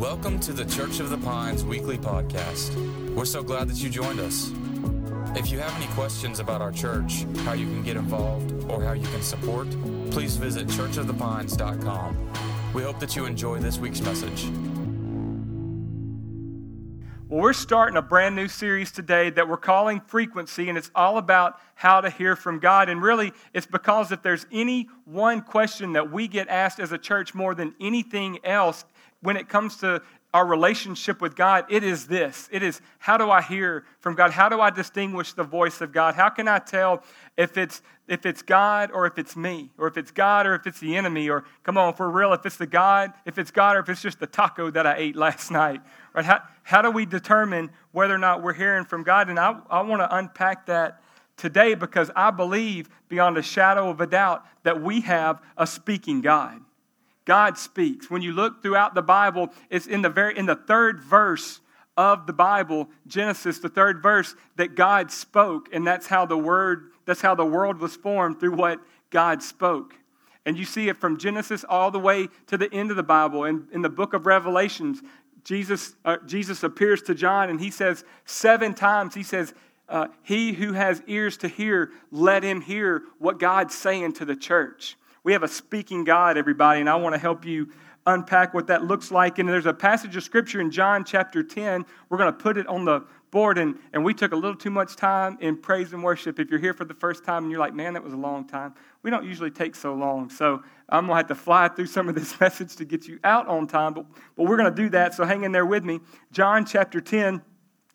Welcome to the Church of the Pines weekly podcast. We're so glad that you joined us. If you have any questions about our church, how you can get involved, or how you can support, please visit churchofthepines.com. We hope that you enjoy this week's message. Well, we're starting a brand new series today that we're calling Frequency, and it's all about how to hear from God. And really, it's because if there's any one question that we get asked as a church more than anything else, when it comes to our relationship with God, it is this. It is how do I hear from God? How do I distinguish the voice of God? How can I tell if it's if it's God or if it's me, or if it's God or if it's the enemy, or come on, for real, if it's the God, if it's God or if it's just the taco that I ate last night. Right? How, how do we determine whether or not we're hearing from God? And I, I want to unpack that today because I believe beyond a shadow of a doubt that we have a speaking God. God speaks. When you look throughout the Bible, it's in the very in the third verse of the Bible, Genesis, the third verse, that God spoke, and that's how the word, that's how the world was formed through what God spoke. And you see it from Genesis all the way to the end of the Bible. And in the book of Revelations, Jesus, uh, Jesus appears to John and he says seven times, he says, uh, He who has ears to hear, let him hear what God's saying to the church. We have a speaking God, everybody, and I want to help you unpack what that looks like. And there's a passage of scripture in John chapter 10. We're going to put it on the board, and, and we took a little too much time in praise and worship. If you're here for the first time and you're like, man, that was a long time, we don't usually take so long. So I'm going to have to fly through some of this message to get you out on time, but, but we're going to do that. So hang in there with me. John chapter 10,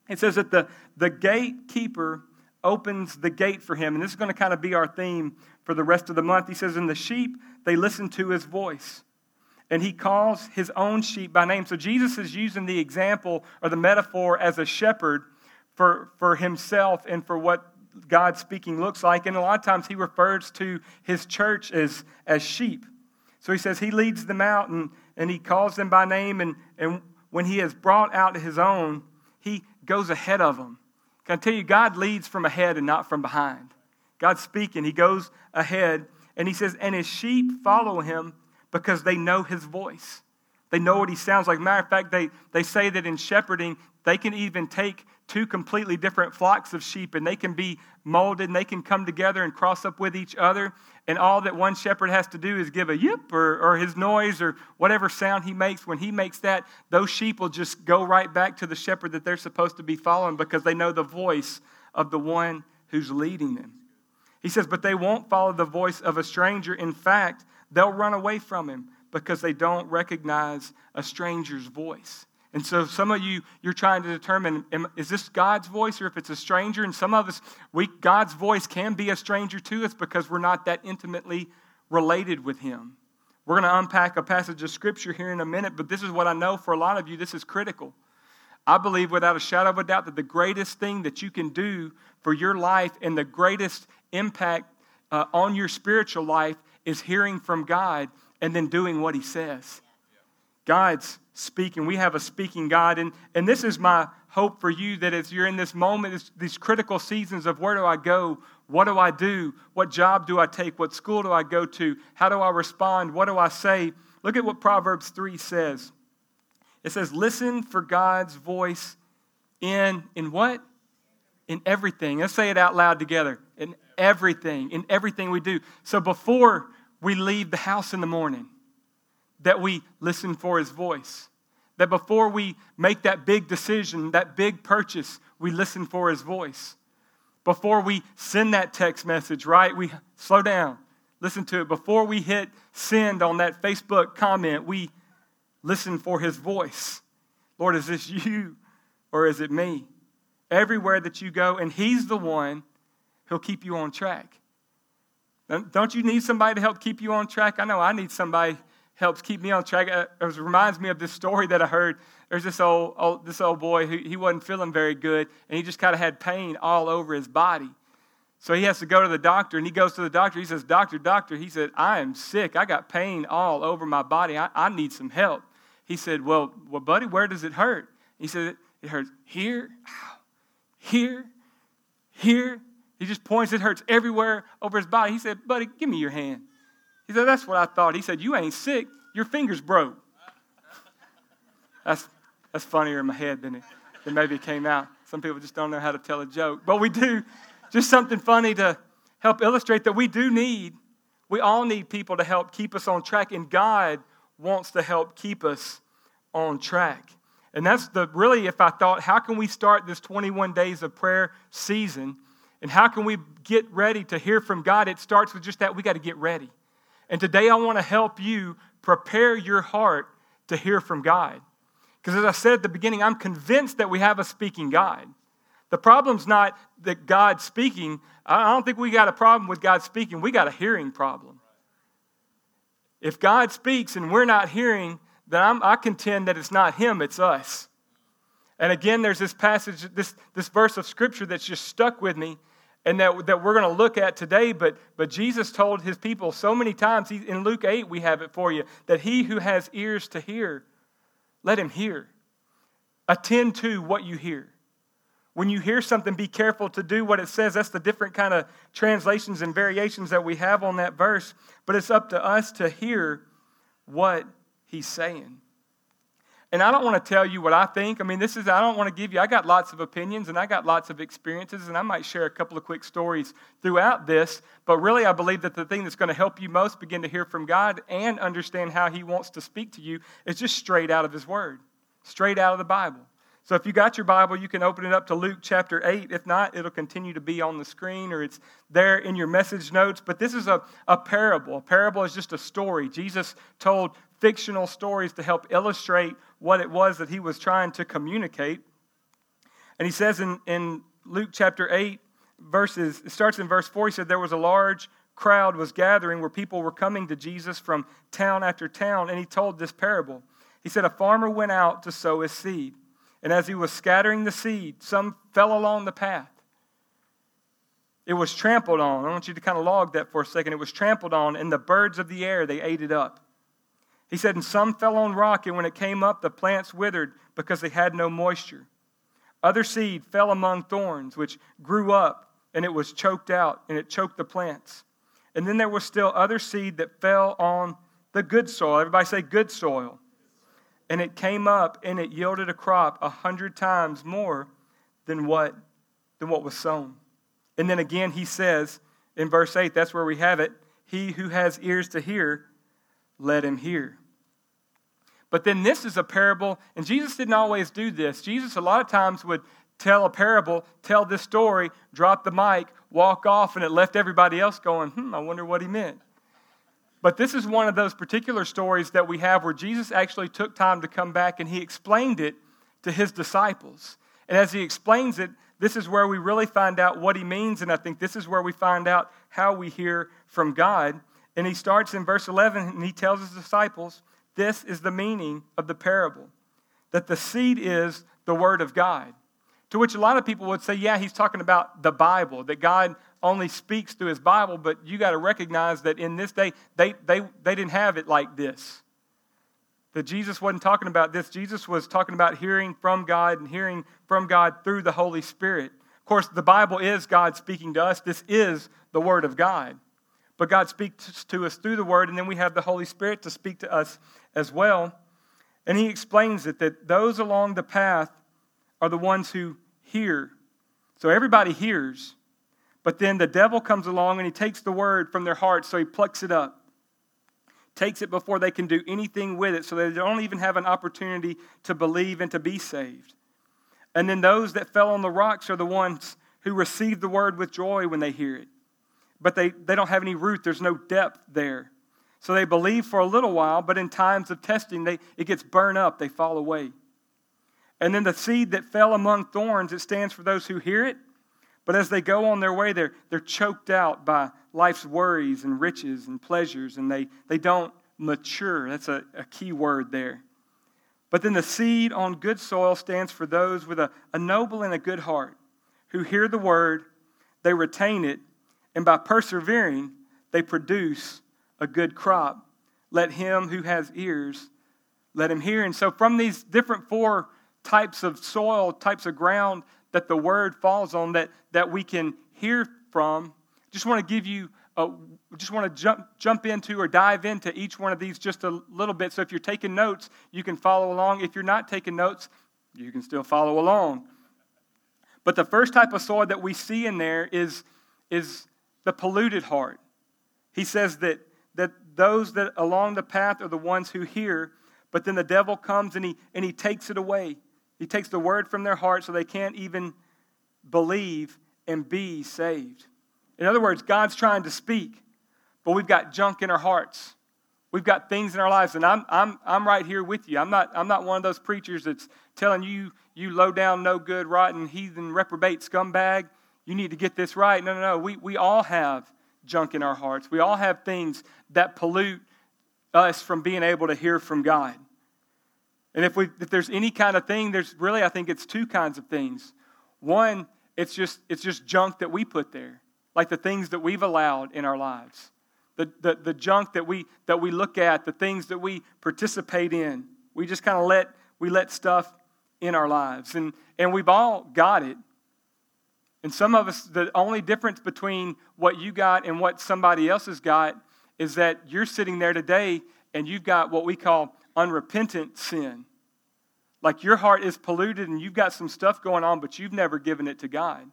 it says that the, the gatekeeper opens the gate for him. And this is going to kind of be our theme for the rest of the month. He says, And the sheep, they listen to his voice. And he calls his own sheep by name. So Jesus is using the example or the metaphor as a shepherd for, for himself and for what God speaking looks like. And a lot of times he refers to his church as, as sheep. So he says he leads them out and, and he calls them by name. And, and when he has brought out his own, he goes ahead of them. Can I tell you, God leads from ahead and not from behind. God's speaking, He goes ahead, and He says, And His sheep follow Him because they know His voice. They know what He sounds like. Matter of fact, they, they say that in shepherding, they can even take two completely different flocks of sheep and they can be molded and they can come together and cross up with each other. And all that one shepherd has to do is give a yip or, or his noise or whatever sound he makes. When he makes that, those sheep will just go right back to the shepherd that they're supposed to be following because they know the voice of the one who's leading them. He says, but they won't follow the voice of a stranger. In fact, they'll run away from him because they don't recognize a stranger's voice. And so some of you, you're trying to determine, is this God's voice or if it's a stranger? And some of us, we, God's voice can be a stranger to us because we're not that intimately related with him. We're going to unpack a passage of scripture here in a minute, but this is what I know for a lot of you, this is critical. I believe without a shadow of a doubt that the greatest thing that you can do for your life and the greatest impact uh, on your spiritual life is hearing from God and then doing what He says. God's speaking. We have a speaking God. And, and this is my hope for you that as you're in this moment, these critical seasons of where do I go? What do I do? What job do I take? What school do I go to? How do I respond? What do I say? Look at what Proverbs 3 says. It says, listen for God's voice in, in what? In everything. Let's say it out loud together. In everything. In everything we do. So before we leave the house in the morning, that we listen for his voice. That before we make that big decision, that big purchase, we listen for his voice. Before we send that text message, right? We slow down, listen to it. Before we hit send on that Facebook comment, we Listen for his voice. Lord, is this you or is it me? Everywhere that you go, and he's the one who'll keep you on track. Don't you need somebody to help keep you on track? I know I need somebody helps keep me on track. Uh, it reminds me of this story that I heard. There's this old, old this old boy who he wasn't feeling very good, and he just kind of had pain all over his body. So he has to go to the doctor, and he goes to the doctor. He says, "Doctor, doctor," he said, "I am sick. I got pain all over my body. I, I need some help." He said, Well, well, buddy, where does it hurt? He said, It hurts here, here, here. He just points, it hurts everywhere over his body. He said, Buddy, give me your hand. He said, That's what I thought. He said, You ain't sick, your fingers broke. That's, that's funnier in my head than, it, than maybe it came out. Some people just don't know how to tell a joke. But we do. Just something funny to help illustrate that we do need, we all need people to help keep us on track, and God wants to help keep us on track. And that's the really, if I thought, how can we start this 21 days of prayer season? And how can we get ready to hear from God? It starts with just that we got to get ready. And today I want to help you prepare your heart to hear from God. Because as I said at the beginning, I'm convinced that we have a speaking God. The problem's not that God's speaking. I don't think we got a problem with God speaking. We got a hearing problem. If God speaks and we're not hearing, then I'm, i contend that it's not Him, it's us. And again, there's this passage, this, this verse of Scripture that's just stuck with me and that, that we're going to look at today. But, but Jesus told His people so many times, he, in Luke 8, we have it for you, that he who has ears to hear, let him hear. Attend to what you hear. When you hear something, be careful to do what it says. That's the different kind of translations and variations that we have on that verse. But it's up to us to hear what he's saying. And I don't want to tell you what I think. I mean, this is, I don't want to give you, I got lots of opinions and I got lots of experiences, and I might share a couple of quick stories throughout this. But really, I believe that the thing that's going to help you most begin to hear from God and understand how He wants to speak to you is just straight out of His Word, straight out of the Bible. So if you got your Bible, you can open it up to Luke chapter 8. If not, it'll continue to be on the screen or it's there in your message notes. But this is a, a parable. A parable is just a story. Jesus told fictional stories to help illustrate what it was that he was trying to communicate. And he says in, in Luke chapter 8, verses, it starts in verse 4, he said, There was a large crowd was gathering where people were coming to Jesus from town after town, and he told this parable. He said, A farmer went out to sow his seed. And as he was scattering the seed, some fell along the path. It was trampled on. I want you to kind of log that for a second. It was trampled on, and the birds of the air, they ate it up. He said, And some fell on rock, and when it came up, the plants withered because they had no moisture. Other seed fell among thorns, which grew up, and it was choked out, and it choked the plants. And then there was still other seed that fell on the good soil. Everybody say good soil. And it came up and it yielded a crop a hundred times more than what, than what was sown. And then again, he says in verse 8, that's where we have it He who has ears to hear, let him hear. But then this is a parable, and Jesus didn't always do this. Jesus, a lot of times, would tell a parable, tell this story, drop the mic, walk off, and it left everybody else going, hmm, I wonder what he meant. But this is one of those particular stories that we have where Jesus actually took time to come back and he explained it to his disciples. And as he explains it, this is where we really find out what he means. And I think this is where we find out how we hear from God. And he starts in verse 11 and he tells his disciples, This is the meaning of the parable that the seed is the word of God. To which a lot of people would say, Yeah, he's talking about the Bible, that God only speaks through his Bible, but you got to recognize that in this day, they, they, they didn't have it like this. That Jesus wasn't talking about this. Jesus was talking about hearing from God and hearing from God through the Holy Spirit. Of course, the Bible is God speaking to us. This is the Word of God. But God speaks to us through the Word, and then we have the Holy Spirit to speak to us as well. And He explains it that those along the path are the ones who hear. So everybody hears, but then the devil comes along and he takes the word from their heart, so he plucks it up, takes it before they can do anything with it, so they don't even have an opportunity to believe and to be saved. And then those that fell on the rocks are the ones who receive the word with joy when they hear it. But they, they don't have any root, there's no depth there. So they believe for a little while, but in times of testing, they, it gets burned up, they fall away. And then the seed that fell among thorns, it stands for those who hear it but as they go on their way, they're, they're choked out by life's worries and riches and pleasures, and they, they don't mature. That's a, a key word there. But then the seed on good soil stands for those with a, a noble and a good heart who hear the word, they retain it, and by persevering, they produce a good crop. Let him who has ears, let him hear. And so, from these different four types of soil, types of ground, that the word falls on that, that we can hear from. Just want to give you just want to jump, jump into or dive into each one of these just a little bit. So if you're taking notes, you can follow along. If you're not taking notes, you can still follow along. But the first type of soil that we see in there is, is the polluted heart. He says that, that those that along the path are the ones who hear, but then the devil comes and he, and he takes it away. He takes the word from their heart so they can't even believe and be saved. In other words, God's trying to speak, but we've got junk in our hearts. We've got things in our lives, and I'm, I'm, I'm right here with you. I'm not, I'm not one of those preachers that's telling you, you low down, no good, rotten, heathen, reprobate scumbag, you need to get this right. No, no, no. We, we all have junk in our hearts. We all have things that pollute us from being able to hear from God. And if, we, if there's any kind of thing, there's really, I think it's two kinds of things. One, it's just, it's just junk that we put there, like the things that we've allowed in our lives, the, the, the junk that we, that we look at, the things that we participate in. We just kind of let, we let stuff in our lives. And, and we've all got it. And some of us, the only difference between what you got and what somebody else has got is that you're sitting there today and you've got what we call unrepentant sin. Like your heart is polluted and you've got some stuff going on, but you've never given it to God.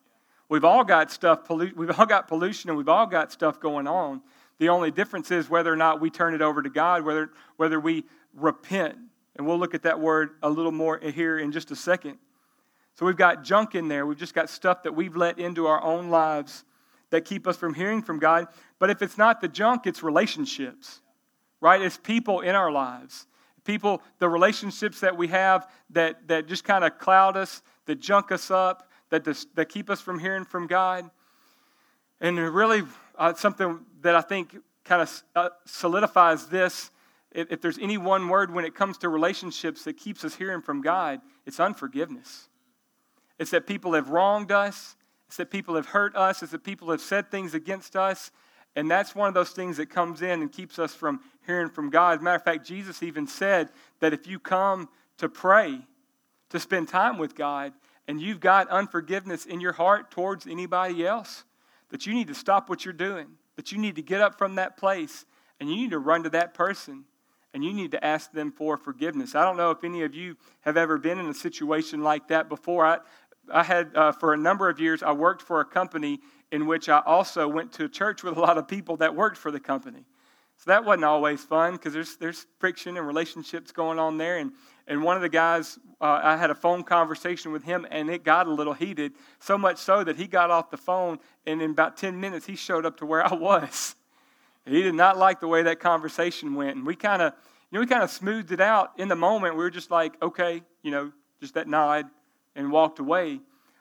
We've all got stuff, we've all got pollution and we've all got stuff going on. The only difference is whether or not we turn it over to God, whether, whether we repent. And we'll look at that word a little more here in just a second. So we've got junk in there. We've just got stuff that we've let into our own lives that keep us from hearing from God. But if it's not the junk, it's relationships, right? It's people in our lives. People, the relationships that we have that, that just kind of cloud us, that junk us up, that, just, that keep us from hearing from God. And really, uh, something that I think kind of uh, solidifies this if, if there's any one word when it comes to relationships that keeps us hearing from God, it's unforgiveness. It's that people have wronged us, it's that people have hurt us, it's that people have said things against us. And that's one of those things that comes in and keeps us from hearing from God. As a matter of fact, Jesus even said that if you come to pray, to spend time with God, and you've got unforgiveness in your heart towards anybody else, that you need to stop what you're doing, that you need to get up from that place, and you need to run to that person, and you need to ask them for forgiveness. I don't know if any of you have ever been in a situation like that before. I, I had, uh, for a number of years, I worked for a company in which I also went to church with a lot of people that worked for the company. So that wasn't always fun because there's, there's friction and relationships going on there. And, and one of the guys, uh, I had a phone conversation with him and it got a little heated, so much so that he got off the phone and in about 10 minutes he showed up to where I was. He did not like the way that conversation went. And we kind of, you know, we kind of smoothed it out in the moment. We were just like, okay, you know, just that nod and walked away.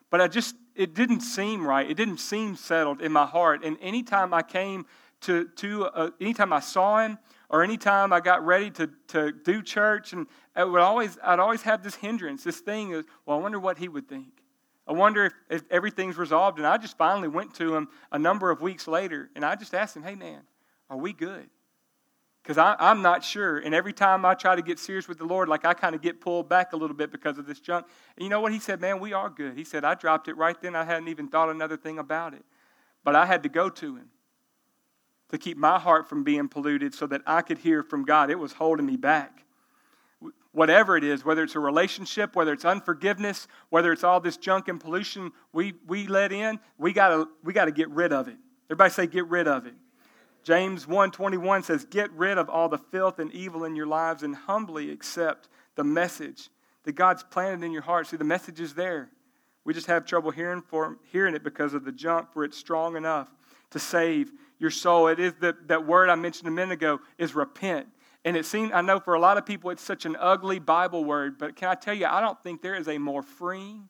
But I just, it didn't seem right. It didn't seem settled in my heart. And anytime I came to, to uh, anytime I saw him or anytime I got ready to, to do church, and I would always, I'd always have this hindrance, this thing is, well, I wonder what he would think. I wonder if, if everything's resolved. And I just finally went to him a number of weeks later, and I just asked him, hey, man, are we good? Because I'm not sure. And every time I try to get serious with the Lord, like I kind of get pulled back a little bit because of this junk. And you know what? He said, Man, we are good. He said, I dropped it right then. I hadn't even thought another thing about it. But I had to go to him to keep my heart from being polluted so that I could hear from God. It was holding me back. Whatever it is, whether it's a relationship, whether it's unforgiveness, whether it's all this junk and pollution we, we let in, we gotta we gotta get rid of it. Everybody say get rid of it. James 1:21 says, "Get rid of all the filth and evil in your lives and humbly accept the message that God's planted in your heart." See, the message is there. We just have trouble hearing for hearing it because of the junk, for it's strong enough to save your soul. It is the, that word I mentioned a minute ago is repent. And it seems, I know for a lot of people it's such an ugly Bible word, but can I tell you, I don't think there is a more freeing,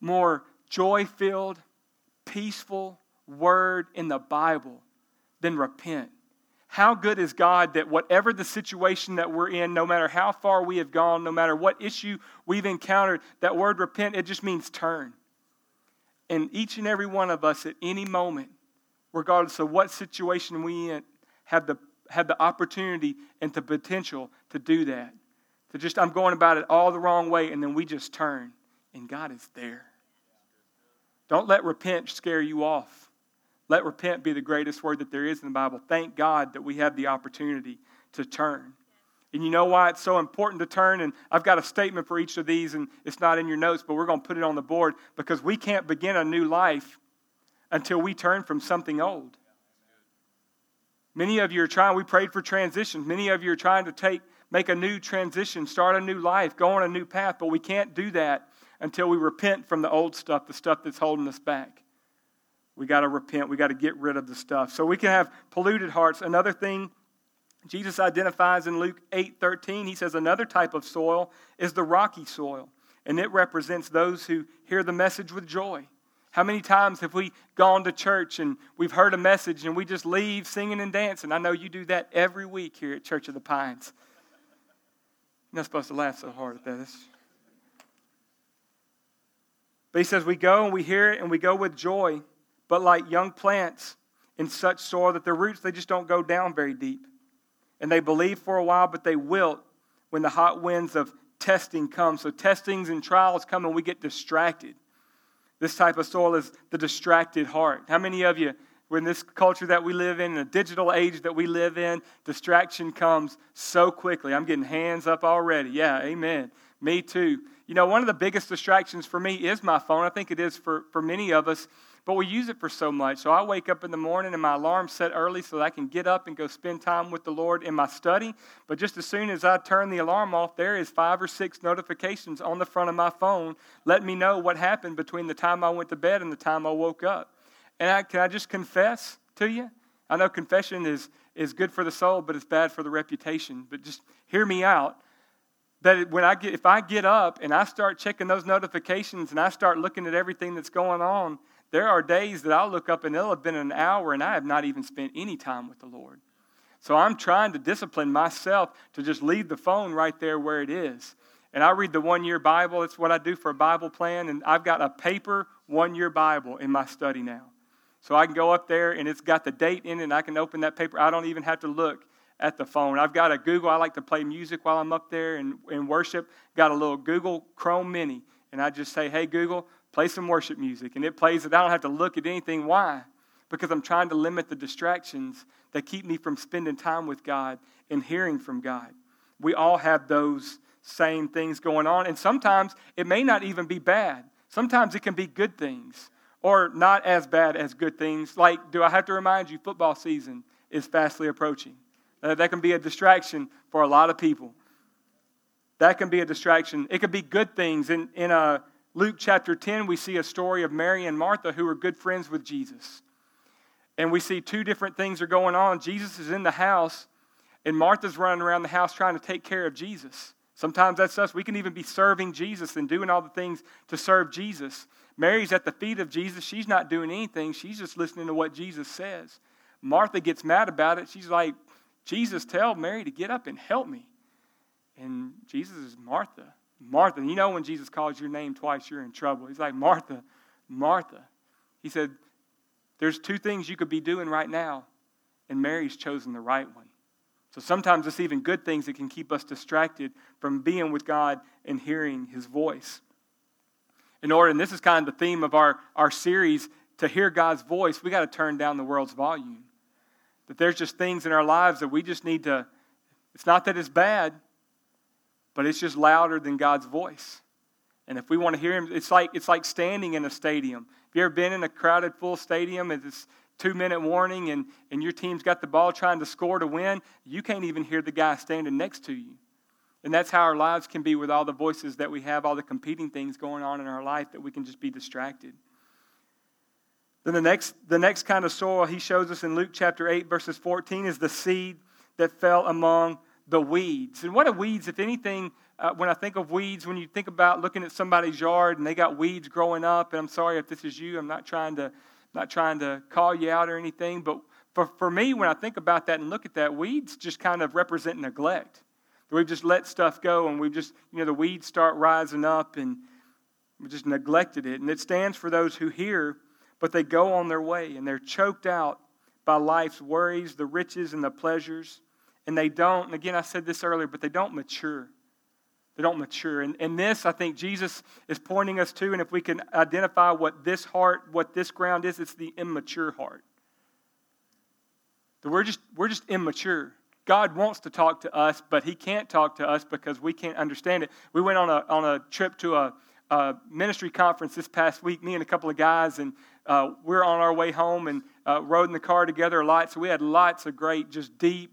more joy filled, peaceful word in the Bible than repent. How good is God that whatever the situation that we're in, no matter how far we have gone, no matter what issue we've encountered, that word repent, it just means turn. And each and every one of us at any moment regardless of what situation we in, have the, have the opportunity and the potential to do that. To just, I'm going about it all the wrong way, and then we just turn, and God is there. Don't let repent scare you off. Let repent be the greatest word that there is in the Bible. Thank God that we have the opportunity to turn. And you know why it's so important to turn? And I've got a statement for each of these, and it's not in your notes, but we're going to put it on the board because we can't begin a new life until we turn from something old. Many of you are trying, we prayed for transitions. Many of you are trying to take, make a new transition, start a new life, go on a new path, but we can't do that until we repent from the old stuff, the stuff that's holding us back. We got to repent. We got to get rid of the stuff. So we can have polluted hearts. Another thing Jesus identifies in Luke 8 13, he says another type of soil is the rocky soil, and it represents those who hear the message with joy. How many times have we gone to church and we've heard a message and we just leave singing and dancing? I know you do that every week here at Church of the Pines. You're not supposed to laugh so hard at this. But he says, We go and we hear it and we go with joy, but like young plants in such soil that their roots, they just don't go down very deep. And they believe for a while, but they wilt when the hot winds of testing come. So testings and trials come and we get distracted. This type of soil is the distracted heart. How many of you, in this culture that we live in, in the digital age that we live in, distraction comes so quickly? I'm getting hands up already. Yeah, amen. Me too. You know, one of the biggest distractions for me is my phone. I think it is for, for many of us. But we use it for so much. So I wake up in the morning and my alarm set early so that I can get up and go spend time with the Lord in my study. But just as soon as I turn the alarm off, there is five or six notifications on the front of my phone letting me know what happened between the time I went to bed and the time I woke up. And I, can I just confess to you? I know confession is, is good for the soul, but it's bad for the reputation. But just hear me out that when I get, if I get up and I start checking those notifications and I start looking at everything that's going on, there are days that I'll look up and it'll have been an hour and I have not even spent any time with the Lord. So I'm trying to discipline myself to just leave the phone right there where it is. And I read the one year Bible. It's what I do for a Bible plan. And I've got a paper one year Bible in my study now. So I can go up there and it's got the date in it and I can open that paper. I don't even have to look at the phone. I've got a Google. I like to play music while I'm up there and, and worship. Got a little Google Home Mini. And I just say, hey, Google, play some worship music. And it plays it. I don't have to look at anything. Why? Because I'm trying to limit the distractions that keep me from spending time with God and hearing from God. We all have those same things going on. And sometimes it may not even be bad, sometimes it can be good things or not as bad as good things. Like, do I have to remind you, football season is fastly approaching? Uh, that can be a distraction for a lot of people. That can be a distraction. It could be good things. In, in uh, Luke chapter 10, we see a story of Mary and Martha who were good friends with Jesus. And we see two different things are going on. Jesus is in the house, and Martha's running around the house trying to take care of Jesus. Sometimes that's us. We can even be serving Jesus and doing all the things to serve Jesus. Mary's at the feet of Jesus. She's not doing anything, she's just listening to what Jesus says. Martha gets mad about it. She's like, Jesus, tell Mary to get up and help me. And Jesus is Martha. Martha. You know when Jesus calls your name twice, you're in trouble. He's like, Martha, Martha. He said, There's two things you could be doing right now, and Mary's chosen the right one. So sometimes it's even good things that can keep us distracted from being with God and hearing his voice. In order, and this is kind of the theme of our, our series, to hear God's voice, we got to turn down the world's volume. That there's just things in our lives that we just need to, it's not that it's bad, but it's just louder than God's voice. And if we want to hear him, it's like, it's like standing in a stadium. Have you ever been in a crowded, full stadium and it's two minute warning and, and your team's got the ball trying to score to win? You can't even hear the guy standing next to you. And that's how our lives can be with all the voices that we have, all the competing things going on in our life, that we can just be distracted. Then the next, the next kind of soil he shows us in Luke chapter 8, verses 14, is the seed that fell among the weeds. And what are weeds, if anything, uh, when I think of weeds, when you think about looking at somebody's yard and they got weeds growing up, and I'm sorry if this is you, I'm not trying to, not trying to call you out or anything, but for, for me, when I think about that and look at that, weeds just kind of represent neglect. We've just let stuff go and we've just, you know, the weeds start rising up and we just neglected it. And it stands for those who hear, but they go on their way and they're choked out by life's worries, the riches, and the pleasures and they don't, and again, I said this earlier, but they don't mature. They don't mature. And, and this, I think, Jesus is pointing us to, and if we can identify what this heart, what this ground is, it's the immature heart. that we're just, we're just immature. God wants to talk to us, but He can't talk to us because we can't understand it. We went on a, on a trip to a, a ministry conference this past week, me and a couple of guys, and uh, we're on our way home and uh, rode in the car together a lot. So we had lots of great, just deep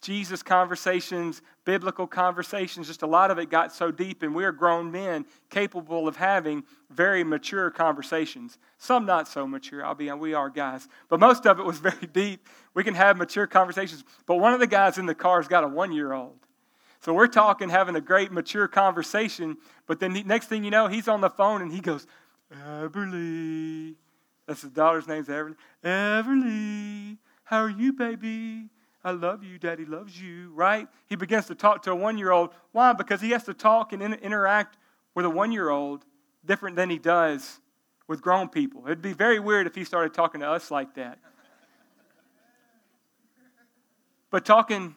Jesus conversations, biblical conversations, just a lot of it got so deep, and we're grown men capable of having very mature conversations. Some not so mature, I'll be we are guys, but most of it was very deep. We can have mature conversations. But one of the guys in the car has got a one year old. So we're talking, having a great mature conversation, but then the next thing you know, he's on the phone and he goes, Everly. That's his daughter's name's Everly. Everly, how are you, baby? I love you, daddy loves you, right? He begins to talk to a one year old. Why? Because he has to talk and interact with a one year old different than he does with grown people. It'd be very weird if he started talking to us like that. But talking,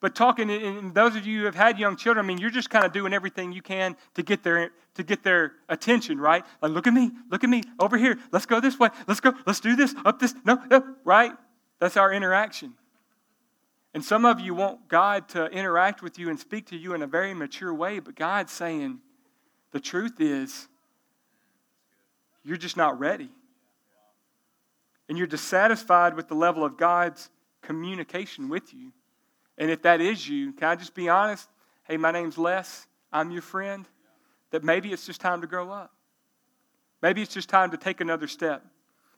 but talking, and those of you who have had young children, I mean, you're just kind of doing everything you can to get their to get their attention, right? Like, look at me, look at me, over here. Let's go this way. Let's go. Let's do this. Up this. No, no, right? That's our interaction. And some of you want God to interact with you and speak to you in a very mature way, but God's saying the truth is you're just not ready. And you're dissatisfied with the level of God's communication with you. And if that is you, can I just be honest? Hey, my name's Les. I'm your friend. That maybe it's just time to grow up. Maybe it's just time to take another step.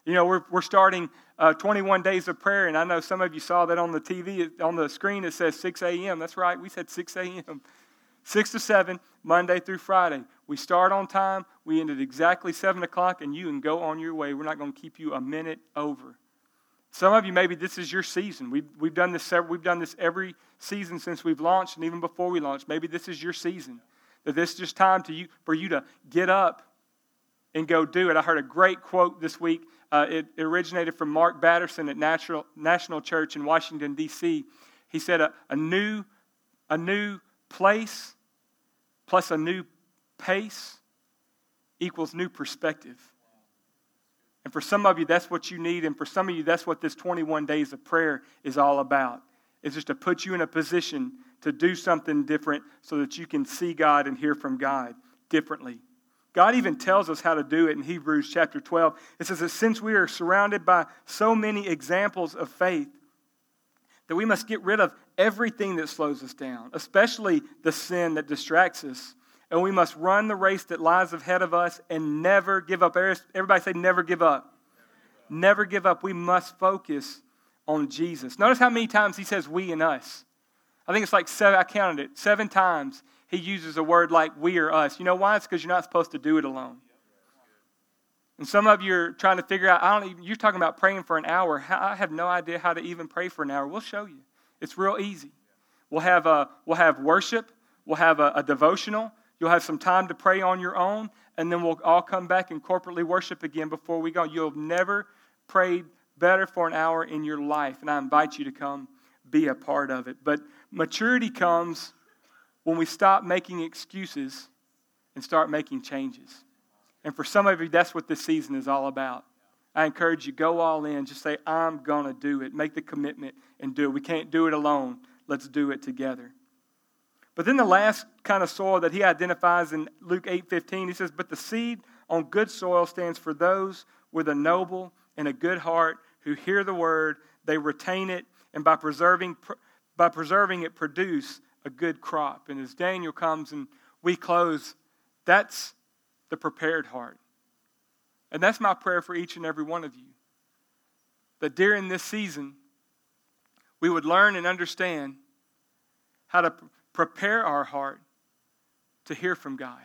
You know, we're, we're starting uh, 21 days of prayer, and I know some of you saw that on the TV, on the screen, it says 6 a.m. That's right, we said 6 a.m. 6 to 7, Monday through Friday. We start on time, we end at exactly 7 o'clock, and you can go on your way. We're not going to keep you a minute over. Some of you, maybe this is your season. We've, we've, done this several, we've done this every season since we've launched, and even before we launched. Maybe this is your season. That this is just time to you, for you to get up and go do it. I heard a great quote this week. Uh, it, originated from Mark Batterson at Natural, National Church in Washington, D.C. He said, a, a, new, a new place plus a new pace equals new perspective. And for some of you, that's what you need. And for some of you, that's what this 21 days of prayer is all about. Is just to put you in a position to do something different so that you can see God and hear from God differently. God even tells us how to do it in Hebrews chapter 12. It says that since we are surrounded by so many examples of faith, that we must get rid of everything that slows us down, especially the sin that distracts us. And we must run the race that lies ahead of us and never give up. Everybody say, never give up. Never give up. We must focus on Jesus. Notice how many times he says we and us. I think it's like seven, I counted it, seven times he uses a word like we or us. You know why? It's because you're not supposed to do it alone. And some of you are trying to figure out, I don't even, you're talking about praying for an hour. I have no idea how to even pray for an hour. We'll show you. It's real easy. We'll have, a, we'll have worship, we'll have a, a devotional, you'll have some time to pray on your own, and then we'll all come back and corporately worship again before we go. You'll never prayed better for an hour in your life, and I invite you to come be a part of it. But maturity comes when we stop making excuses and start making changes. And for some of you, that's what this season is all about. I encourage you, go all in. Just say, I'm going to do it. Make the commitment and do it. We can't do it alone. Let's do it together. But then the last kind of soil that he identifies in Luke 8:15, he says, "But the seed on good soil stands for those with a noble and a good heart who hear the word, they retain it, and by preserving by preserving it produce a good crop. And as Daniel comes and we close, that's the prepared heart. And that's my prayer for each and every one of you. That during this season, we would learn and understand how to prepare our heart to hear from God.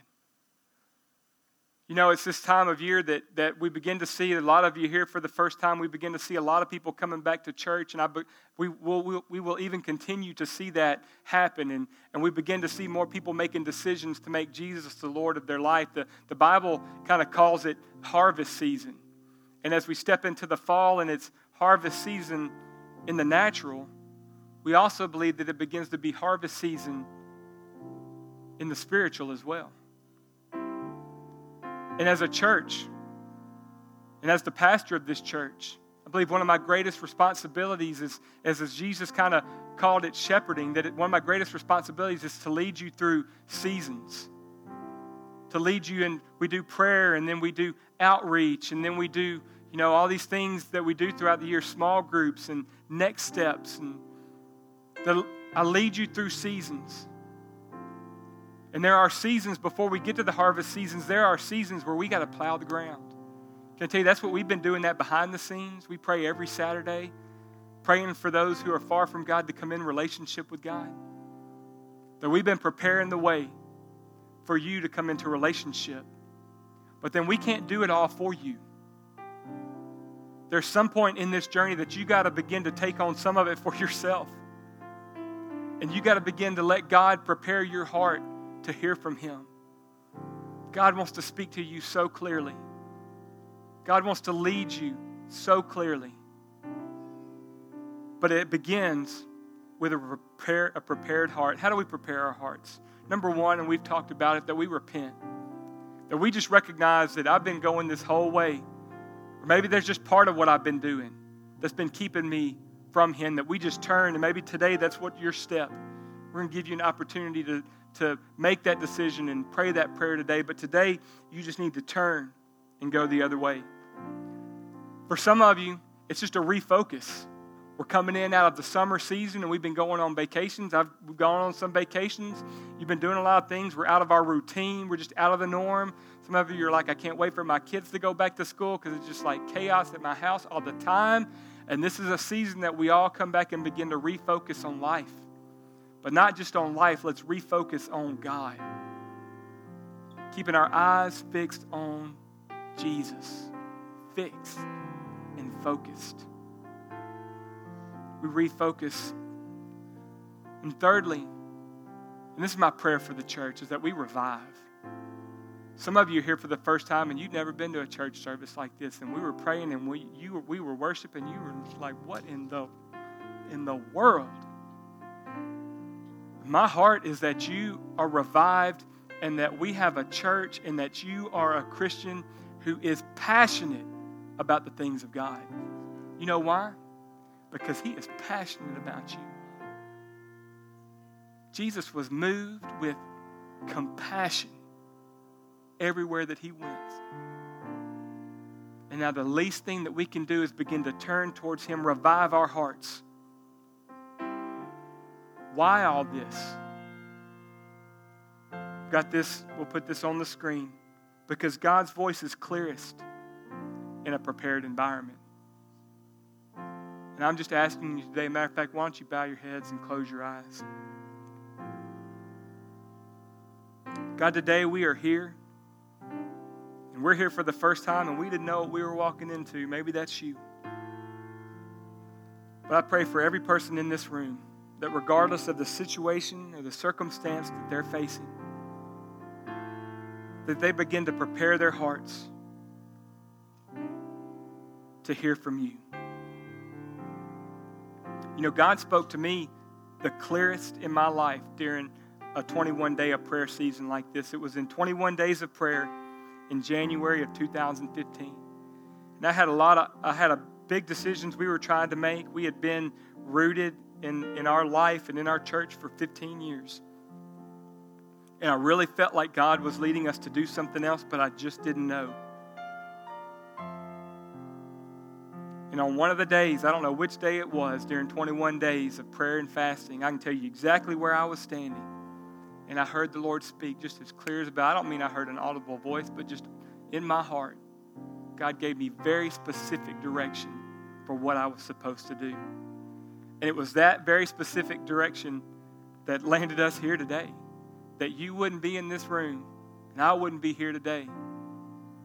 You know, it's this time of year that, that we begin to see a lot of you here for the first time. We begin to see a lot of people coming back to church, and I, we, will, we will even continue to see that happen. And, and we begin to see more people making decisions to make Jesus the Lord of their life. The, the Bible kind of calls it harvest season. And as we step into the fall and it's harvest season in the natural, we also believe that it begins to be harvest season in the spiritual as well. And as a church, and as the pastor of this church, I believe one of my greatest responsibilities is, is as Jesus kind of called it shepherding, that it, one of my greatest responsibilities is to lead you through seasons. To lead you, and we do prayer, and then we do outreach, and then we do, you know, all these things that we do throughout the year, small groups and next steps. And the, I lead you through seasons. And there are seasons before we get to the harvest seasons, there are seasons where we got to plow the ground. Can I tell you, that's what we've been doing that behind the scenes. We pray every Saturday, praying for those who are far from God to come in relationship with God. That we've been preparing the way for you to come into relationship. But then we can't do it all for you. There's some point in this journey that you got to begin to take on some of it for yourself. And you got to begin to let God prepare your heart to hear from Him. God wants to speak to you so clearly. God wants to lead you so clearly. But it begins with a, prepare, a prepared heart. How do we prepare our hearts? Number one, and we've talked about it, that we repent. That we just recognize that I've been going this whole way. Or maybe there's just part of what I've been doing that's been keeping me from Him, that we just turn. And maybe today that's what your step. We're going to give you an opportunity to, to make that decision and pray that prayer today. But today, you just need to turn and go the other way. For some of you, it's just a refocus. We're coming in out of the summer season and we've been going on vacations. I've gone on some vacations. You've been doing a lot of things. We're out of our routine. We're just out of the norm. Some of you are like, I can't wait for my kids to go back to school because it's just like chaos at my house all the time. And this is a season that we all come back and begin to refocus on life. But not just on life, let's refocus on God. Keeping our eyes fixed on Jesus. Fixed and focused. We refocus. And thirdly, and this is my prayer for the church, is that we revive. Some of you are here for the first time and you've never been to a church service like this. And we were praying and we, you were, we were worshiping. You were like, what in the, in the world? My heart is that you are revived and that we have a church and that you are a Christian who is passionate about the things of God. You know why? Because he is passionate about you. Jesus was moved with compassion everywhere that he went. And now the least thing that we can do is begin to turn towards him, revive our hearts. Why all this? Got this, we'll put this on the screen. Because God's voice is clearest in a prepared environment. And I'm just asking you today, matter of fact, why don't you bow your heads and close your eyes? God, today we are here. And we're here for the first time, and we didn't know what we were walking into. Maybe that's you. But I pray for every person in this room that, regardless of the situation or the circumstance that they're facing, that they begin to prepare their hearts to hear from you. You know, God spoke to me the clearest in my life during a 21 day of prayer season like this. It was in 21 days of prayer in January of 2015. And I had a lot of, I had a big decisions we were trying to make. We had been rooted in, in our life and in our church for 15 years. And I really felt like God was leading us to do something else, but I just didn't know. And on one of the days, I don't know which day it was, during 21 days of prayer and fasting, I can tell you exactly where I was standing and I heard the Lord speak just as clear as about. I don't mean I heard an audible voice, but just in my heart, God gave me very specific direction for what I was supposed to do. And it was that very specific direction that landed us here today. That you wouldn't be in this room and I wouldn't be here today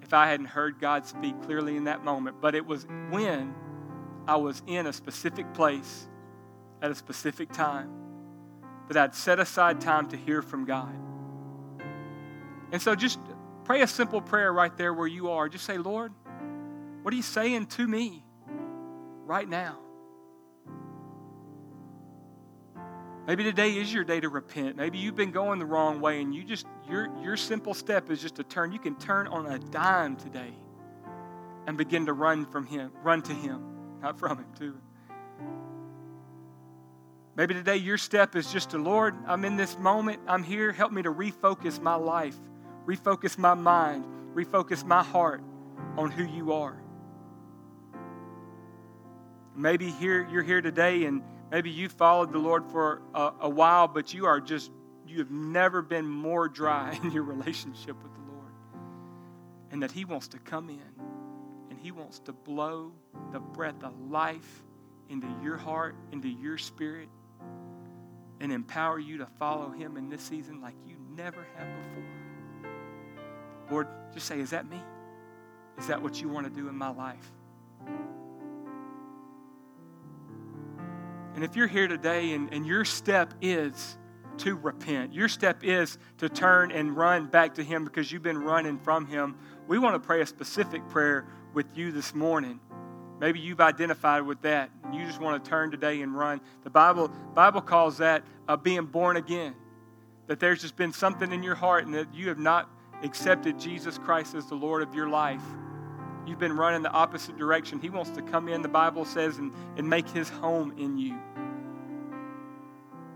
if I hadn't heard God speak clearly in that moment. But it was when I was in a specific place at a specific time that I'd set aside time to hear from God. And so just pray a simple prayer right there where you are. Just say, Lord, what are you saying to me right now? Maybe today is your day to repent. Maybe you've been going the wrong way and you just your your simple step is just to turn. You can turn on a dime today and begin to run from him, run to him. not from Him, to Him. Maybe today your step is just to, Lord, I'm in this moment. I'm here. Help me to refocus my life, refocus my mind, refocus my heart on who you are. Maybe here you're here today and maybe you followed the Lord for a, a while, but you are just, you have never been more dry in your relationship with the Lord. And that He wants to come in and He wants to blow the breath of life into your heart, into your spirit, and empower you to follow Him in this season like you never have before. Lord, just say, Is that me? Is that what you want to do in my life? And if you're here today and, and your step is to repent, your step is to turn and run back to Him because you've been running from Him, we want to pray a specific prayer with you this morning. Maybe you've identified with that and you just want to turn today and run. The Bible, Bible calls that uh, being born again. That there's just been something in your heart and that you have not accepted Jesus Christ as the Lord of your life. You've been running the opposite direction. He wants to come in, the Bible says, and, and make his home in you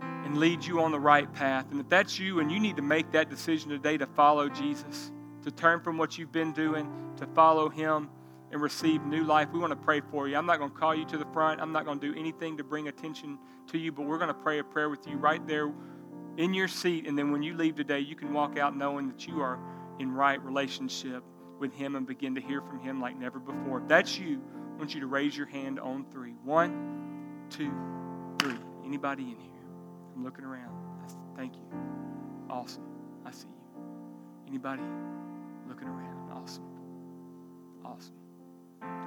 and lead you on the right path. And if that's you and you need to make that decision today to follow Jesus, to turn from what you've been doing, to follow him and receive new life, we want to pray for you. I'm not going to call you to the front. I'm not going to do anything to bring attention to you, but we're going to pray a prayer with you right there in your seat. And then when you leave today, you can walk out knowing that you are in right relationship with Him and begin to hear from Him like never before. If that's you, I want you to raise your hand on three. One, two, three. Anybody in here? I'm looking around. Thank you. Awesome. I see you. Anybody looking around? Awesome. Awesome.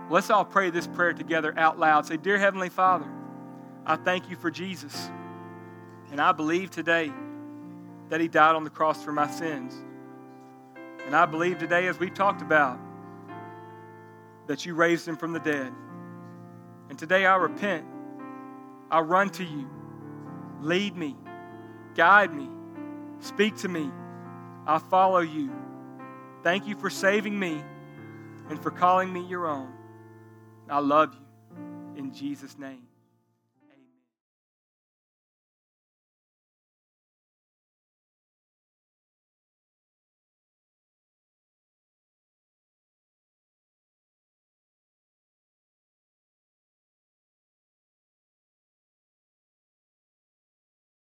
Let's all pray this prayer together out loud. Say, Dear Heavenly Father, I thank you for Jesus. And I believe today that He died on the cross for my sins. And I believe today, as we've talked about, that you raised him from the dead. And today I repent. I run to you. Lead me. Guide me. Speak to me. I follow you. Thank you for saving me and for calling me your own. I love you. In Jesus' name.